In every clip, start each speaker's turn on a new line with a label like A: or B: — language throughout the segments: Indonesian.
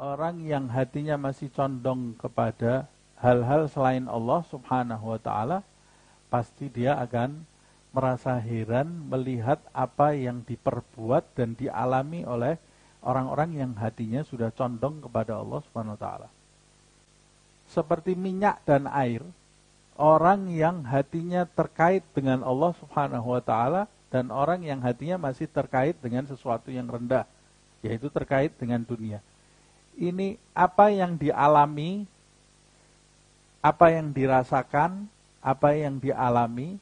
A: orang yang hatinya masih condong kepada hal-hal selain Allah Subhanahu wa taala pasti dia akan merasa heran melihat apa yang diperbuat dan dialami oleh orang-orang yang hatinya sudah condong kepada Allah Subhanahu wa taala. Seperti minyak dan air, orang yang hatinya terkait dengan Allah Subhanahu wa taala dan orang yang hatinya masih terkait dengan sesuatu yang rendah, yaitu terkait dengan dunia. Ini apa yang dialami, apa yang dirasakan, apa yang dialami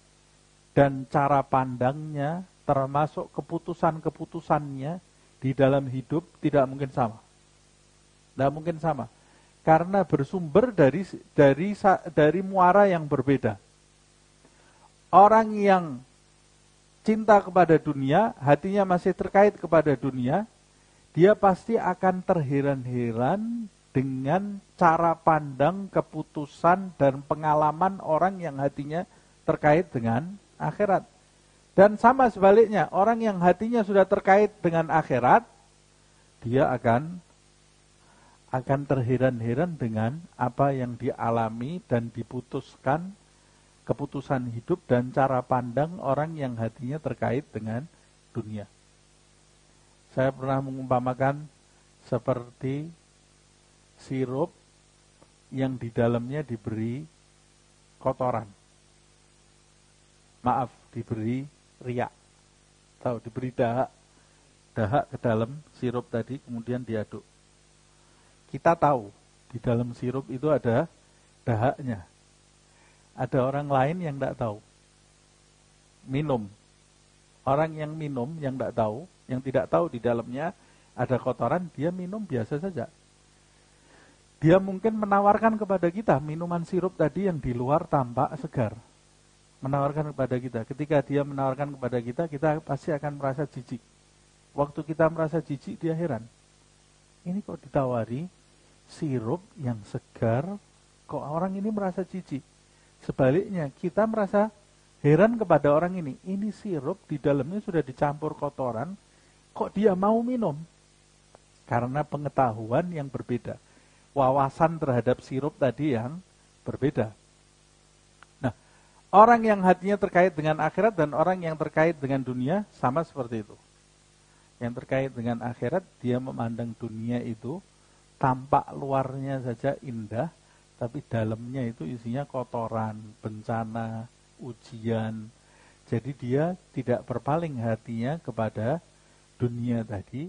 A: dan cara pandangnya termasuk keputusan-keputusannya di dalam hidup tidak mungkin sama. Tidak mungkin sama. Karena bersumber dari dari dari muara yang berbeda. Orang yang cinta kepada dunia, hatinya masih terkait kepada dunia, dia pasti akan terheran-heran dengan cara pandang, keputusan, dan pengalaman orang yang hatinya terkait dengan akhirat. Dan sama sebaliknya, orang yang hatinya sudah terkait dengan akhirat, dia akan akan terheran-heran dengan apa yang dialami dan diputuskan keputusan hidup dan cara pandang orang yang hatinya terkait dengan dunia. Saya pernah mengumpamakan seperti sirup yang di dalamnya diberi kotoran. Maaf diberi riak. Tahu diberi dahak. Dahak ke dalam sirup tadi kemudian diaduk. Kita tahu di dalam sirup itu ada dahaknya. Ada orang lain yang tidak tahu. Minum. Orang yang minum yang tidak tahu yang tidak tahu di dalamnya ada kotoran dia minum biasa saja dia mungkin menawarkan kepada kita minuman sirup tadi yang di luar tampak segar menawarkan kepada kita. Ketika dia menawarkan kepada kita, kita pasti akan merasa jijik. Waktu kita merasa jijik, dia heran. Ini kok ditawari sirup yang segar, kok orang ini merasa jijik. Sebaliknya, kita merasa heran kepada orang ini. Ini sirup di dalamnya sudah dicampur kotoran, kok dia mau minum? Karena pengetahuan yang berbeda. Wawasan terhadap sirup tadi yang berbeda. Orang yang hatinya terkait dengan akhirat dan orang yang terkait dengan dunia sama seperti itu. Yang terkait dengan akhirat dia memandang dunia itu tampak luarnya saja indah, tapi dalamnya itu isinya kotoran, bencana, ujian. Jadi dia tidak berpaling hatinya kepada dunia tadi,